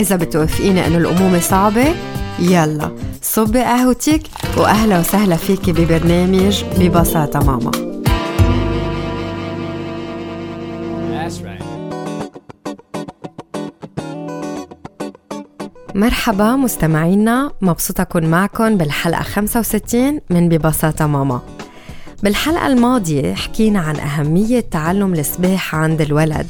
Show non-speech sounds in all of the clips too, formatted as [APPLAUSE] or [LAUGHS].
إذا بتوافقيني إنه الأمومة صعبة يلا صبي قهوتك وأهلا وسهلا فيكي ببرنامج ببساطة ماما. مرحبا مستمعينا مبسوطة أكون معكم بالحلقة 65 من ببساطة ماما. بالحلقة الماضية حكينا عن أهمية تعلم السباحة عند الولد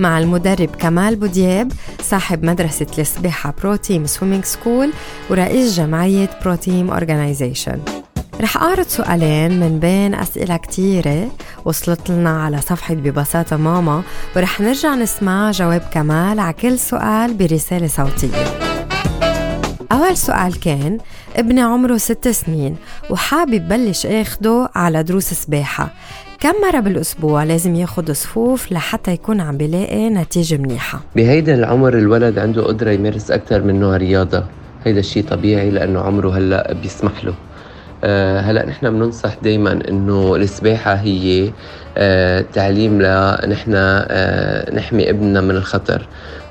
مع المدرب كمال بودياب صاحب مدرسة السباحة Proteam Swimming School ورئيس جمعية Proteam Organization رح أعرض سؤالين من بين أسئلة كتيرة وصلت لنا على صفحة ببساطة ماما ورح نرجع نسمع جواب كمال على كل سؤال برسالة صوتية. أول سؤال كان ابني عمره ست سنين وحابب بلش اخده على دروس سباحة. كم مرة بالأسبوع لازم ياخد صفوف لحتى يكون عم بلاقي نتيجة منيحة؟ بهيدا العمر الولد عنده قدرة يمارس أكثر من نوع رياضة. هيدا الشيء طبيعي لأنه عمره هلأ بيسمح له. أه هلأ نحن بننصح دائما إنه السباحة هي أه تعليم لنحن أه نحمي ابننا من الخطر.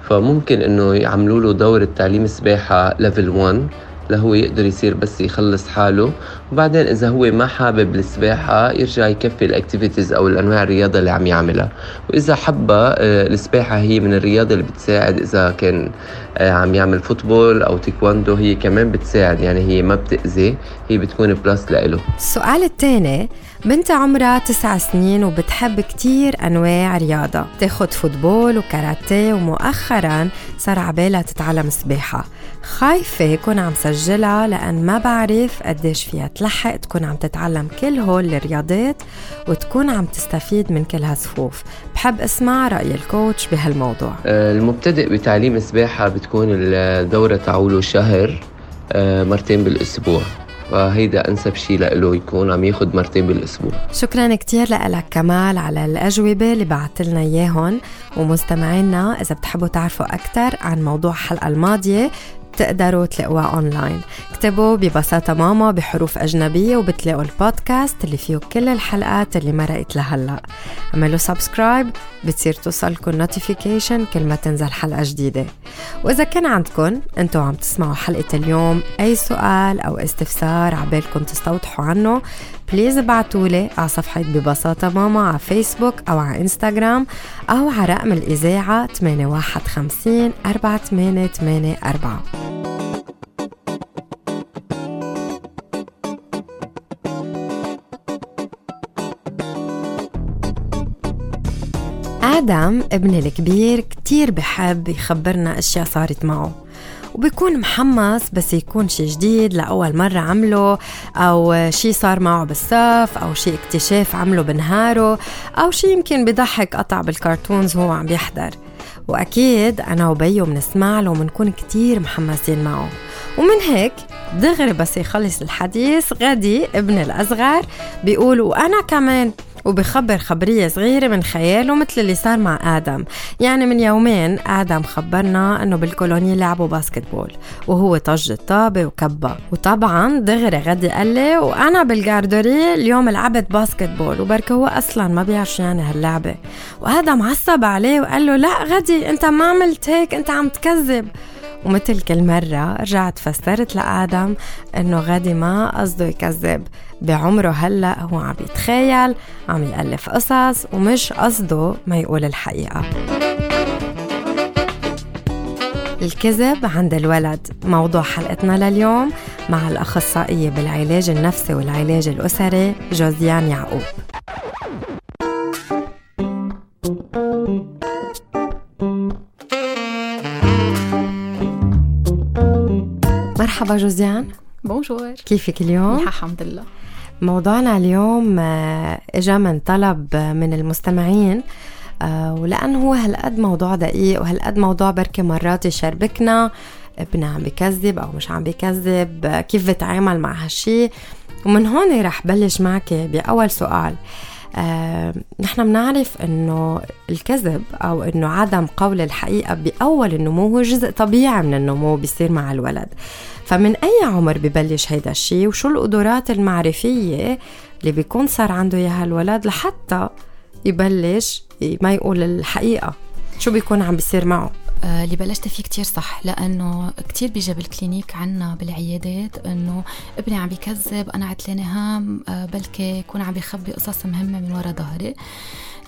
فممكن إنه يعملوا له دورة تعليم سباحة ليفل 1 لهو يقدر يصير بس يخلص حاله. وبعدين إذا هو ما حابب السباحة يرجع يكفي ال activities أو الأنواع الرياضة اللي عم يعملها. وإذا حبها آه، السباحة هي من الرياضة اللي بتساعد إذا كان آه، عم يعمل football أو تيكواندو هي كمان بتساعد يعني هي ما بتأذي هي بتكون plus لإله. السؤال الثاني بنت عمرها تسع سنين وبتحب كتير أنواع رياضة. تاخد football وكاراتيه ومؤخرا صار عبالها تتعلم سباحة. خايفة يكون عم سجلها لأن ما بعرف قديش فيها تلحق تكون عم تتعلم كل هول الرياضات وتكون عم تستفيد من كل هالصفوف. بحب أسمع رأي الكوتش بهالموضوع. آه، المبتدئ بتعليم السباحة بتكون الدورة تعوله شهر آه، مرتين بالأسبوع. فهيدا أنسب شيء له يكون عم ياخذ مرتين بالأسبوع. شكرا كثير لك كمال على الأجوبة اللي بعثت لنا اياهم ومستمعينا إذا بتحبوا تعرفوا أكثر عن موضوع الحلقة الماضية بتقدروا تلاقوها أونلاين. اكتبوا ببساطة ماما بحروف أجنبية وبتلاقوا البودكاست اللي فيه كل الحلقات اللي مرقت لهلا اعملوا subscribe بتصير توصلكم notification كل ما تنزل حلقة جديدة. وإذا كان عندكم أنتوا عم تسمعوا حلقة اليوم أي سؤال أو استفسار عبالكم تستوضحوا عنه please ابعتولي على صفحة ببساطة ماما على فيسبوك أو على إنستغرام أو على رقم الإذاعة 815 4884 آدم ابني الكبير كتير بحب يخبرنا أشياء صارت معه. وبيكون محمس بس يكون شي جديد لأول مرة عمله أو شي صار معه بالصف أو شي اكتشاف عمله بنهاره أو شي يمكن بضحك قطع بالكرتونز وهو عم بيحضر. وأكيد أنا وبيو بنسمع له وبنكون كتير محمسين معه. ومن هيك دغري بس يخلص الحديث غدي ابن الأصغر بيقول وأنا كمان؟ وبخبر خبرية صغيرة من خياله مثل اللي صار مع آدم. يعني من يومين آدم خبرنا أنه بالكولونيا لعبوا باسكتبول وهو طج الطابة وكبا. وطبعا دغري غدي قال لي وأنا بالجاردوري اليوم لعبت باسكتبول وبركة هو أصلا ما بيعرف يعني هاللعبة. وآدم عصب عليه وقال له لا غدي أنت ما عملت هيك أنت عم تكذب. ومثل كل مرة رجعت فسرت لآدم إنه غادي ما قصده يكذب. بعمره هلأ هو عم يتخيل عم يألف قصص ومش قصده ما يقول الحقيقة. الكذب عند الولد موضوع حلقتنا لليوم مع الأخصائية بالعلاج النفسي والعلاج الأسري جوزيان يعقوب. مرحبا جوزيان. بونجور. كيفك اليوم؟ الحمد لله. موضوعنا اليوم آه، إجا من طلب من المستمعين آه، ولأنه هو هالقد موضوع دقيق وهالقد موضوع بركي مرات يشربكنا ابني عم بكذب أو مش عم بكذب كيف بتعامل مع هالشي؟ ومن هون رح بلش معك بأول سؤال. آه، نحن بنعرف إنه الكذب أو إنه عدم قول الحقيقة بأول النمو هو جزء طبيعي من النمو بيصير مع الولد. فمن أي عمر ببلش هيدا الشيء وشو القدرات المعرفية اللي بيكون صار عنده إياها الولد لحتى يبلش ما يقول الحقيقة؟ شو بيكون عم بيصير معه؟ اللي بلشت فيه كتير صح لأنه كتير بيجي بالكلينيك عنا بالعيادات إنه ابني عم بيكذب أنا عتلاني هام آه، بلكي يكون عم بيخبي قصص مهمة من ورا ظهري.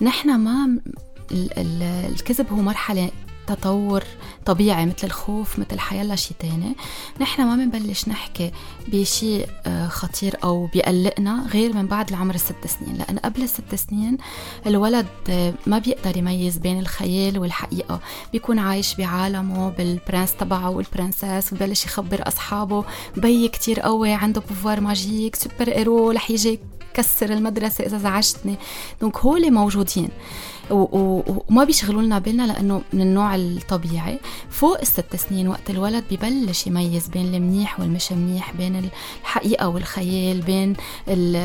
نحن ما الكذب هو مرحلة تطور طبيعي مثل الخوف مثل حيلا شيء تاني. نحن ما بنبلش نحكي بشيء آه، خطير أو بيقلقنا غير من بعد العمر الست سنين. لأن قبل الست سنين الولد آه، ما بيقدر يميز بين الخيال والحقيقة. بيكون عايش بعالمه بال prince تبعه وال princesse وببلش يخبر أصحابه. بي كتير قوي عنده pouvoir magique super-héros رح يجي كسر المدرسة إذا زعجتني. donc هول موجودين. وما بيشغلوا لنا بالنا لأنه من النوع الطبيعي. فوق الست سنين وقت الولد ببلش يميز بين المنيح والمش منيح بين الحقيقة والخيال بين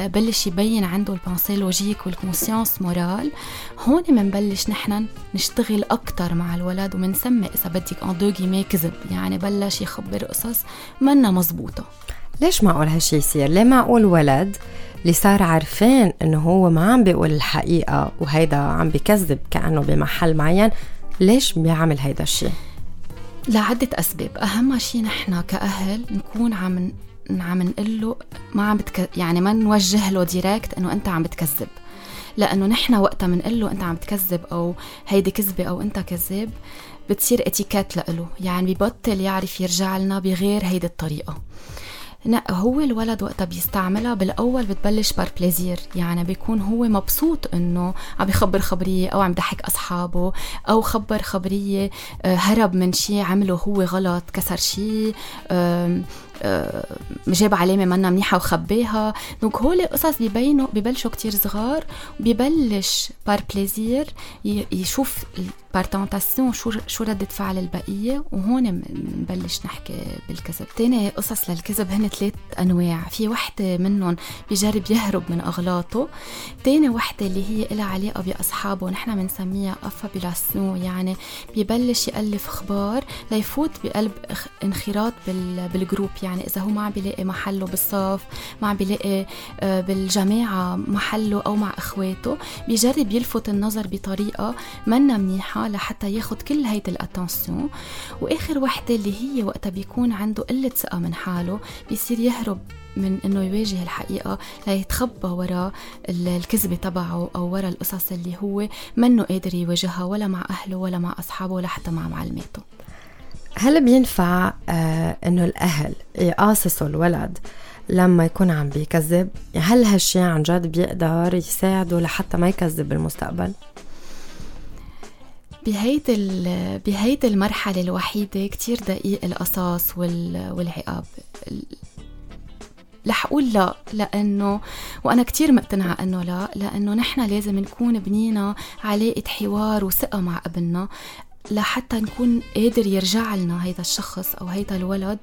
بلش يبين عنده ال pensée logique وال conscience morale هون بنبلش نحن نشتغل أكثر مع الولد وبنسمي إذا بدك ان كذب يعني بلش يخبر قصص منا مزبوطة. ليش معقول هالشي يصير؟ ليه معقول ولد اللي صار عارفين إنه هو ما عم بيقول الحقيقة وهيدا عم بكذب كأنه بمحل معين ليش بيعمل هيدا الشيء؟ لعدة أسباب أهم شيء نحن كأهل نكون عم عم نقول له ما عم بتك... يعني ما نوجه له ديريكت إنه أنت عم بتكذب لأنه نحن وقتها بنقول له أنت عم تكذب أو هيدي كذبة أو أنت كذاب بتصير اتيكيت لإله يعني ببطل يعرف يرجع لنا بغير هيدي الطريقة هو الولد وقتها بيستعملها بالأول بتبلش par plaisir يعني بيكون هو مبسوط إنه عم يخبر خبرية أو عم يضحك أصحابه أو خبر خبرية آه، هرب من شيء عمله هو غلط كسر شيء جاب علامة منا منيحة وخباها donc هول قصص ببينوا ببلشوا كتير صغار ببلش par plaisir يشوف par tentation شو شو ردة فعل البقية؟ وهون بنبلش نحكي بالكذب. تاني قصص للكذب هن ثلاث أنواع. في وحدة منهم بيجرب يهرب من أغلاطه تاني وحدة اللي هي لها علاقة بأصحابه نحن بنسميها affabulation يعني بيبلش يألف أخبار ليفوت بقلب انخراط بال groupe. يعني إذا هو ما عم بيلاقي محله بالصف ما عم بيلاقي آه، بالجماعة محله أو مع إخواته بيجرب يلفت النظر بطريقة منا منيحة منيحة لحتى ياخد كل هيدي ال attention وآخر وحدة اللي هي وقتها بيكون عنده قلة ثقة من حاله بيصير يهرب من إنه يواجه الحقيقة ليتخبى وراء الكذبة تبعه أو وراء القصص اللي هو منه قادر يواجهها ولا مع أهله ولا مع أصحابه ولا حتى مع معلماته. هل بينفع آه إنه الأهل يقاصصوا الولد لما يكون عم بيكذب؟ هل هالشي عن جد بيقدر يساعده لحتى ما يكذب بالمستقبل؟ بهيدي بهيدي المرحلة الوحيدة كتير دقيق القصاص والعقاب. رح أقول لا لأنه وأنا كتير مقتنعة إنه لا لأنه نحن لازم نكون بنينا علاقة حوار وثقة مع ابننا لحتى نكون قادر يرجع لنا هيدا الشخص أو هيدا الولد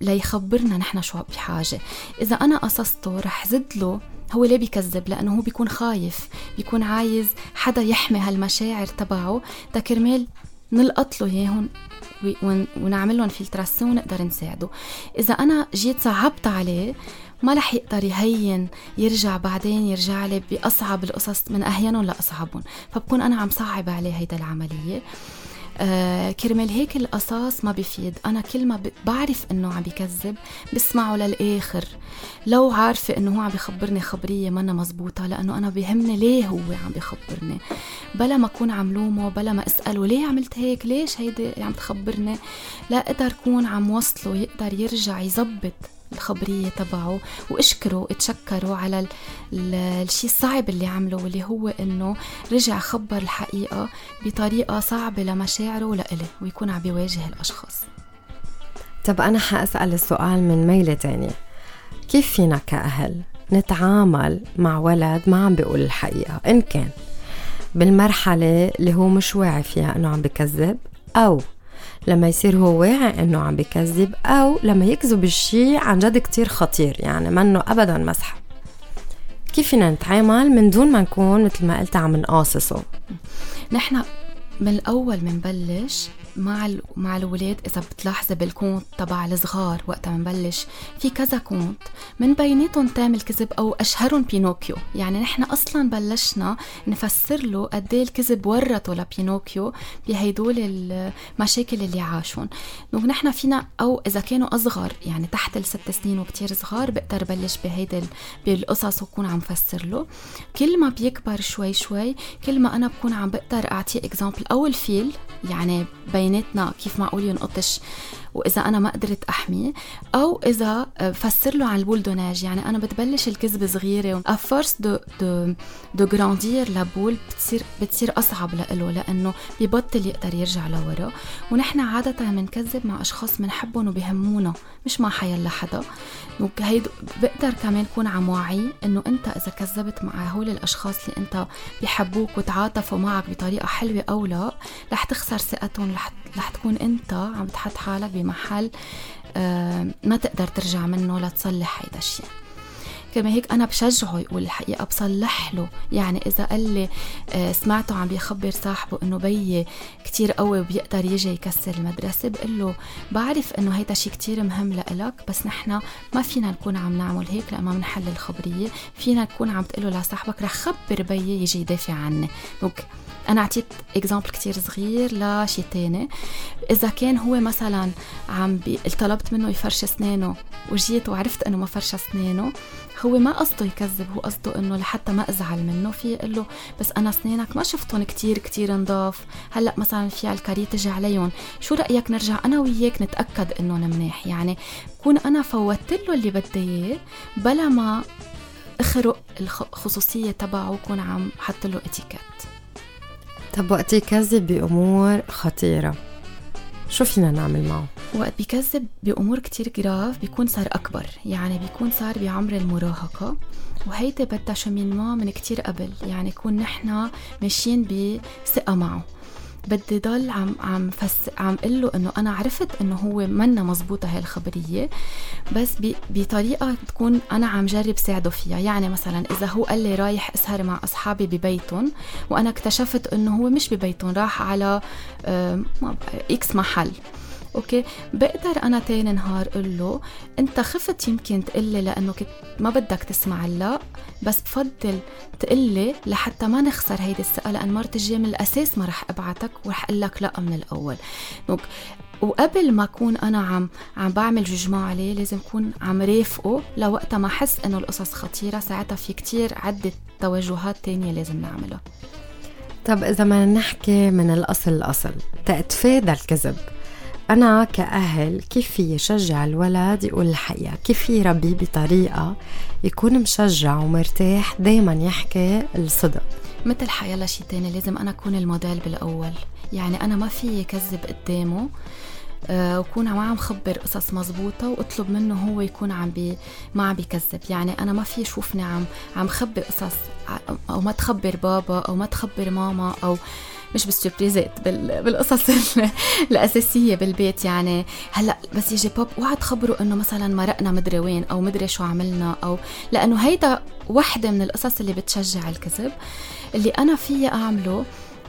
ليخبرنا نحن شو بحاجة. إذا أنا قصصته رح زد له هو ليه بيكذب؟ لأنه هو بيكون خايف بيكون عايز حدا يحمي هالمشاعر تبعه. تا كرمال نلقط له إياهم ونعمل لهم filtration ونقدر نساعده. إذا أنا جيت صعبت عليه ما رح يقدر يهين يرجع بعدين يرجع لي بأصعب القصص من أهينهم لأصعبهم. فبكون أنا عم صعب عليه هيدا العملية. آه كرمال هيك القصاص ما بفيد. أنا كل ما بعرف إنه عم بكذب بسمعه للآخر. لو عارفة إنه هو عم بخبرني خبرية منا مزبوطة لأنه أنا بهمني ليه هو عم بخبرني. بلا ما أكون عم لومه بلا ما أسأله ليه عملت هيك ليش هيدي عم تخبرني؟ لا أقدر كون عم وصله يقدر يرجع يزبط. الخبرية تبعه واشكره اتشكره على الشيء الصعب اللي عمله واللي هو إنه رجع خبر الحقيقة بطريقة صعبة لمشاعره ولإله ويكون عم بيواجه الأشخاص. طب أنا حأسأل السؤال من ميلة تانية. كيف فينا كأهل نتعامل مع ولد ما عم بيقول الحقيقة؟ إن كان بالمرحلة اللي هو مش واعي فيها إنه عم بكذب أو لما يصير هو واعي إنه عم بكذب أو لما يكذب الشيء عن جد كتير خطير يعني منه ابدا مسح كيف فينا نتعامل من دون ما نكون مثل ما قلت عم نقاصصه؟ نحن من الأول بنبلش مع مع الاولاد إذا بتلاحظي بال conte تبع الصغار وقتها بنبلش في كذا conte من بيناتهم thème الكذب أو أشهرهم بينوكيو. يعني نحن أصلا بلشنا نفسر له قد إيه الكذب ورطه لبينوكيو بهدول المشاكل اللي عاشهم. donc نحن فينا أو إذا كانوا أصغر يعني تحت الست سنين وكتير صغار بقدر بلش بهيدي بالقصص وكون عم فسر له. كل ما بيكبر شوي شوي كل ما أنا بكون عم بقدر أعطيه exemple أو ال fil يعني بين بيناتنا كيف معقول ينقطش وإذا أنا ما قدرت احميه أو إذا فسر له عن ال boule de neige يعني أنا بتبلش الكذبه صغيرة à force de de de grandir la boule بتصير بتصير أصعب له لأنه ببطل يقدر يرجع لورا. ونحن عادة بنكذب مع أشخاص بنحبهم وبهمونا مش مع حيلا حدا هيد بقدر كمان كون عم وعي إنه أنت إذا كذبت مع هول الأشخاص اللي أنت بيحبوك وتعاطفوا معك بطريقة حلوة أو لا. رح تخسر ثقتهم رح, تكون انت عم تحط حالك بمحل ما تقدر ترجع منه لتصلح هيدا الشيء كما هيك أنا بشجعه يقول الحقيقة بصلح له. يعني إذا قال لي آه، سمعته عم بيخبر صاحبه إنه بيي كتير قوي وبيقدر يجي يكسر المدرسة بقول له بعرف إنه هيدا شيء كتير مهم لإلك بس نحن ما فينا نكون عم نعمل هيك لما بنحل الخبرية. فينا نكون عم تقول له لصاحبك رح خبر بيي يجي يدافع عني donc أنا اعطيت exemple كتير صغير لشي تاني. إذا كان هو مثلا عم بي... طلبت منه يفرش أسنانه وجيت وعرفت إنه ما فرش أسنانه هو ما قصده يكذب هو قصده إنه لحتى ما أزعل منه في يقول له بس أنا أسنانك ما شفتهم كتير كتير نضاف هلأ مثلا في ال caries تجي عليهم شو رأيك نرجع أنا وياك نتأكد انهم منيح؟ يعني كون أنا فوتت له اللي بدي إياه بلا ما أخرق الخصوصيه تبعه وكون عم حط له étiquette. طب وقت يكذب بأمور خطيرة. شو فينا نعمل معه؟ وقت بيكذب بأمور كتير جراف بيكون صار أكبر. يعني بيكون صار بعمر المراهقة. وهيدي بدها شو من ما من كتير قبل. يعني يكون نحنا ماشيين بثقة معه. بدي ضل عم عم فس عم قل له إنه أنا عرفت إنه هو منا مزبوطة هاي الخبرية بس بطريقة تكون أنا عم جرب ساعده فيها. يعني مثلا إذا هو قال لي رايح أسهر مع أصحابي ببيتهم وأنا اكتشفت إنه هو مش ببيتهم راح على X محل. أوكي؟ بقدر أنا تاني نهار أقول له أنت خفت يمكن تقلي لأنه كنت ما بدك تسمع لا بس بفضل تقلي لحتى ما نخسر هيدي الثقة لأن مرت الجاي من الأساس ما رح أبعتك ورح أقول لك لأ من الأول. وقبل ما أكون أنا عم عم بعمل جوجما عليه لازم أكون عم رافقه لوقتها ما أحس إنه القصص خطيرة ساعتها في كتير عدة توجهات تانية لازم نعملها. طب إذا ما نحكي من الأصل الأصل تتفادى الكذب؟ أنا كأهل كيف في شجع الولد يقول الحقيقة؟ كيف في ربي بطريقة يكون مشجع ومرتاح دايما يحكي الصدق. مثل حيلا شي تاني لازم أنا أكون الموديل بالأول. يعني أنا ما في كذب قدامه أه وكون ما عم خبر قصص مزبوطة وأطلب منه هو يكون عم بي ما عم بيكذب يعني أنا ما في يشوفني عم عم خبر قصص أو ما تخبر بابا أو ما تخبر ماما أو مش بالسربريزات بالقصص [LAUGHS] الأساسية بالبيت يعني. هلأ بس يجي باب اوعى تخبروا إنه مثلا مرقنا مدري وين أو مدري شو عملنا أو لأنه هيدا وحدة من القصص اللي بتشجع الكذب. اللي أنا فيي أعمله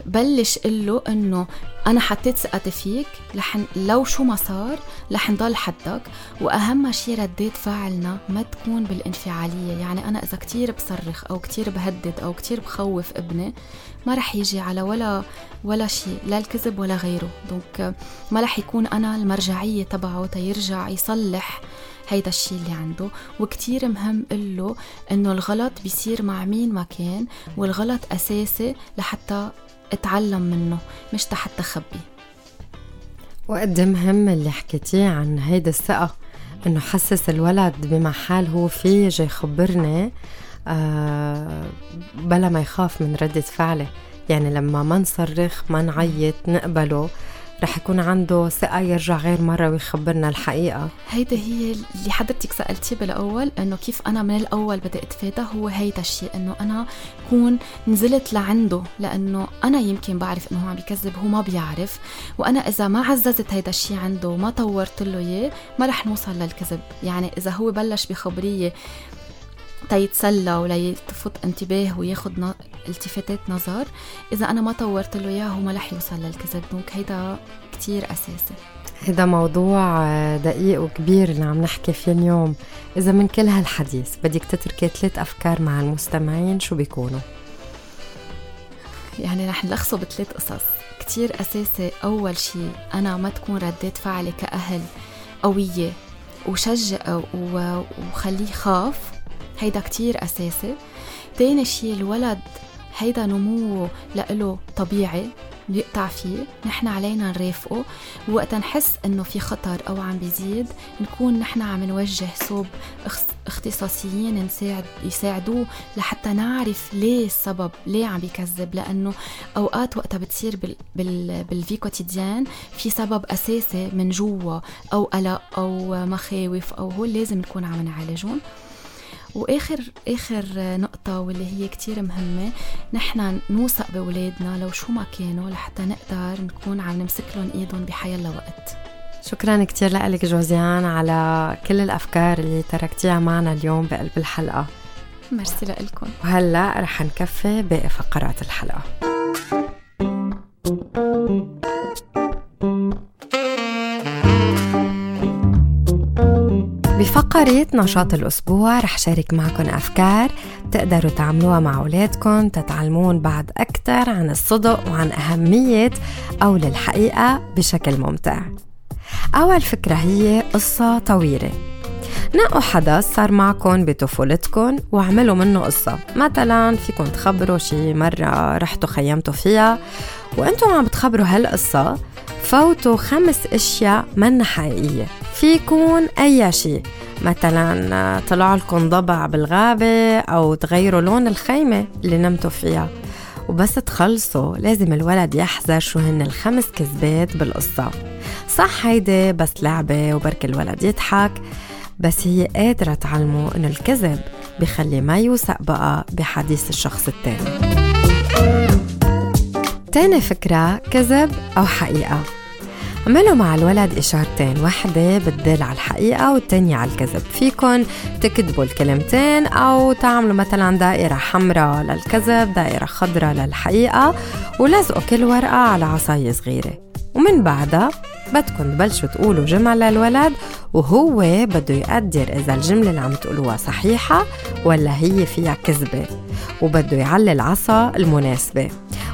بلش له إنه أنا حطيت ثقتي فيك لح لو شو ما صار رح نضل حدك. وأهم شيء ردات فعلنا ما تكون بالانفعالية. يعني أنا إذا كتير بصرخ أو كتير بهدد أو كتير بخوف ابني ما رح يجي على ولا ولا شيء لا الكذب ولا غيره. دونك ما رح يكون أنا المرجعية تبعه تيرجع يصلح هيدا الشيء اللي عنده. وكتير مهم له إنه الغلط بيصير مع مين ما كان والغلط أساسي لحتى اتعلم منه مش لحتى خبي. وقد مهم اللي حكيتيه عن هيدا الثقة إنه حسس الولد بمحل هو فيه يجي يخبرني آه بلا ما يخاف من ردة فعلي. يعني لما ما نصرخ ما نعيط نقبله رح يكون عنده ثقة يرجع غير مرة ويخبرنا الحقيقة. هيدا هي اللي حضرتك سألتي بالأول إنه كيف أنا من الأول بدي أتفادى هو هيدا الشيء إنه أنا كون نزلت لعنده لأنه أنا يمكن بعرف إنه هو عم بيكذب هو ما بيعرف وأنا إذا ما عززت هيدا الشيء عنده وما طورت له إياه ما رح نوصل للكذب. يعني إذا هو بلش بخبرية تيتسلى ولا يلتفت انتباه وياخد التفاتات نظر. إذا أنا ما طورت له إياه هو ما رح يوصل للكذب. دونك هيدا كتير أساسي. هذا موضوع دقيق وكبير اللي عم نحكي فيه اليوم. إذا من كل هالحديث بدك تتركي ثلاث أفكار مع المستمعين شو بيكونوا؟ يعني رح نلخصه بثلاث قصص. كتير أساسي. أول شيء أنا ما تكون ردات فعلي كأهل قوية وشجع وخليه خاف. هيدا كتير أساسي. تاني شي الولد هيدا نموه لإله طبيعي بيقطع فيه. نحن علينا نرافقه. وقت نحس إنه في خطر أو عم بيزيد نكون نحن عم نوجه صوب اختصاصيين نساعد يساعدوه لحتى نعرف ليه السبب ليه عم بيكذب. لأنه أوقات وقتها بتصير بال بال بال vie quotidienne في سبب أساسي من جوا أو قلق أو مخاوف أو هو لازم نكون عم نعالجهم. وآخر آخر نقطة واللي هي كتير مهمة نحن نوثق بأولادنا لو شو ما كانوا لحتى نقدر نكون عم نمسك لهم إيدهم بحيلا وقت. شكرا كتير لك جوزيان على كل الأفكار اللي تركتيها معنا اليوم بقلب الحلقة. ميرسي لكم. وهلأ رح نكفي باقي فقرات الحلقة. بفقرة نشاط الأسبوع رح شارك معكم أفكار تقدروا تعملوها مع أولادكم تتعلمون بعد أكثر عن الصدق وعن أهمية قول الحقيقة بشكل ممتع. أول فكرة هي قصة طويلة. نقوا حدث صار معكم بطفولتكم واعملوا منه قصة. مثلا فيكم تخبروا شي مرة رحتوا خيمتوا فيها وأنتم عم بتخبروا هالقصة فوتوا خمس أشياء منا حقيقية. في أي شيء مثلا طلع لكم ضبع بالغابة أو تغيروا لون الخيمة اللي نمتوا فيها. وبس تخلصوا لازم الولد يحذر شو هن الخمس كذبات بالقصة. صح هيدي بس لعبة وبرك الولد يضحك. بس هي قادرة تعلمه إنه الكذب بخلي ما يوثق بقى بحديث الشخص التاني. تاني فكرة كذب أو حقيقة. عملوا مع الولد إشارتين واحدة بتدل على الحقيقة والتانية على الكذب. فيكن تكتبوا الكلمتين أو تعملوا مثلا دائرة حمراء للكذب دائرة خضراء للحقيقة ولزقوا كل ورقة على عصاية صغيرة. ومن بعدها بدكم تبلشوا تقولوا جمل للولد وهو بده يقدر إذا الجملة اللي عم تقولوها صحيحة ولا هي فيها كذبة وبده يعلي العصا المناسبة.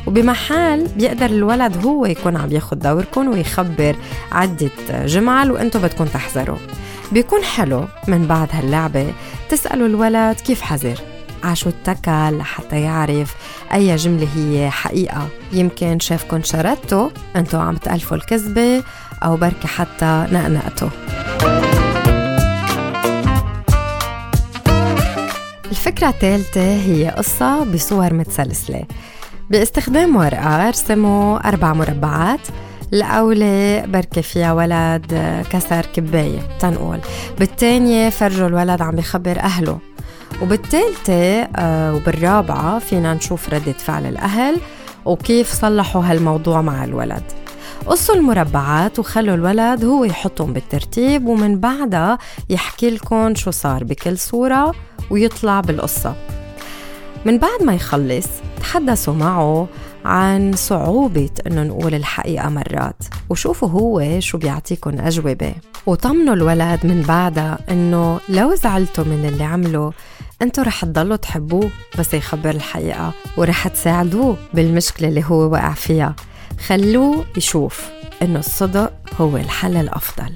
وبمحل بيقدر الولد هو يكون عم ياخد دوركم ويخبر عدة جمل وأنتم بدكم تحذروا بيكون حلو من بعد هاللعبة تسألوا الولد كيف حذر عشو اتكل لحتى يعرف أي جملة هي حقيقة. يمكن شافكن شردتوا انتو عم تألفوا الكذبة أو بركي حتى نقنقتوا الفكرة الثالثة هي قصة بصور متسلسلة. باستخدام ورقة ارسموا أربع مربعات الأولى بركة فيها ولد كسر كباية تنقول بالتانية فرجوا الولد عم بخبر أهله وبالثالثة آه وبالرابعة فينا نشوف ردة فعل الأهل وكيف صلحوا هالموضوع مع الولد. قصوا المربعات وخلوا الولد هو يحطهم بالترتيب ومن بعدها يحكي لكم شو صار بكل صورة ويطلع بالقصة. من بعد ما يخلص تحدثوا معه عن صعوبة إنه نقول الحقيقة مرات. وشوفوا هو شو بيعطيكم أجوبة. وطمنوا الولد من بعدها إنه لو زعلتوا من اللي عمله أنتوا رح تضلوا تحبوه بس يخبر الحقيقة ورح تساعدوه بالمشكلة اللي هو وقع فيها. خلوه يشوف إنه الصدق هو الحل الأفضل.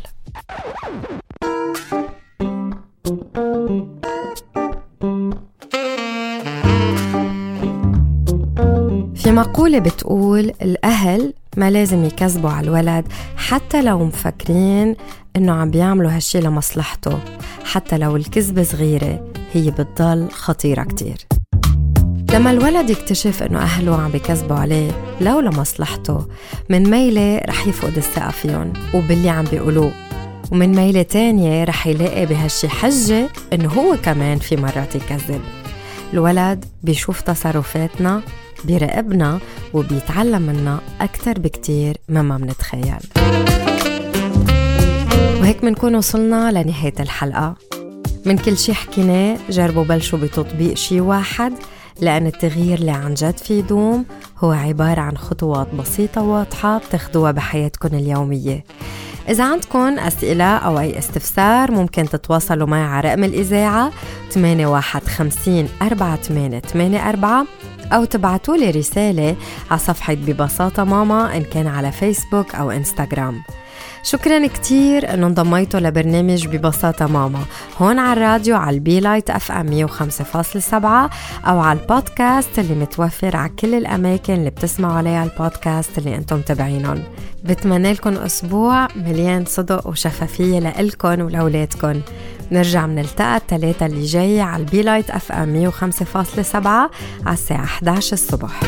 مقولة بتقول الأهل ما لازم يكذبوا على الولد حتى لو مفكرين إنه عم بيعملوا هالشي لمصلحته حتى لو الكذبة صغيرة هي بتضل خطيرة كتير. لما الولد يكتشف إنه أهله عم بيكذبوا عليه لو لمصلحته من ميلة رح يفقد الثقة فيهم وباللي عم بيقولوه ومن ميلة تانية رح يلاقي بهالشي حجة إنه هو كمان في مرات يكذب. الولد بيشوف تصرفاتنا بيراقبنا وبيتعلم منا أكتر بكتير مما منتخيل. وهيك منكون وصلنا لنهاية الحلقة. من كل شي حكيناه جربوا بلشوا بتطبيق شي واحد لأن التغيير اللي عن جد في يدوم هو عبارة عن خطوات بسيطة واضحة بتاخدوها بحياتكم اليومية. إذا عندكم أسئلة أو أي استفسار ممكن تتواصلوا معي على رقم الإذاعة 8150 4884 أو تبعتوا لي رسالة على صفحة ببساطة ماما إن كان على فيسبوك أو إنستغرام. شكرا كتير. انه انضميتوا لبرنامج ببساطة ماما. هون على الراديو على البي لايت أف أم 105.7 أو على البودكاست اللي متوفر على كل الأماكن اللي بتسمعوا عليها البودكاست اللي أنتم متابعينهم. بتمنى لكم أسبوع مليان صدق وشفافية لإلكن ولأولادكن نرجع منلتقى الثلاثة اللي جاي على البي لايت أف أم 105.7 على الساعة 11 الصبح.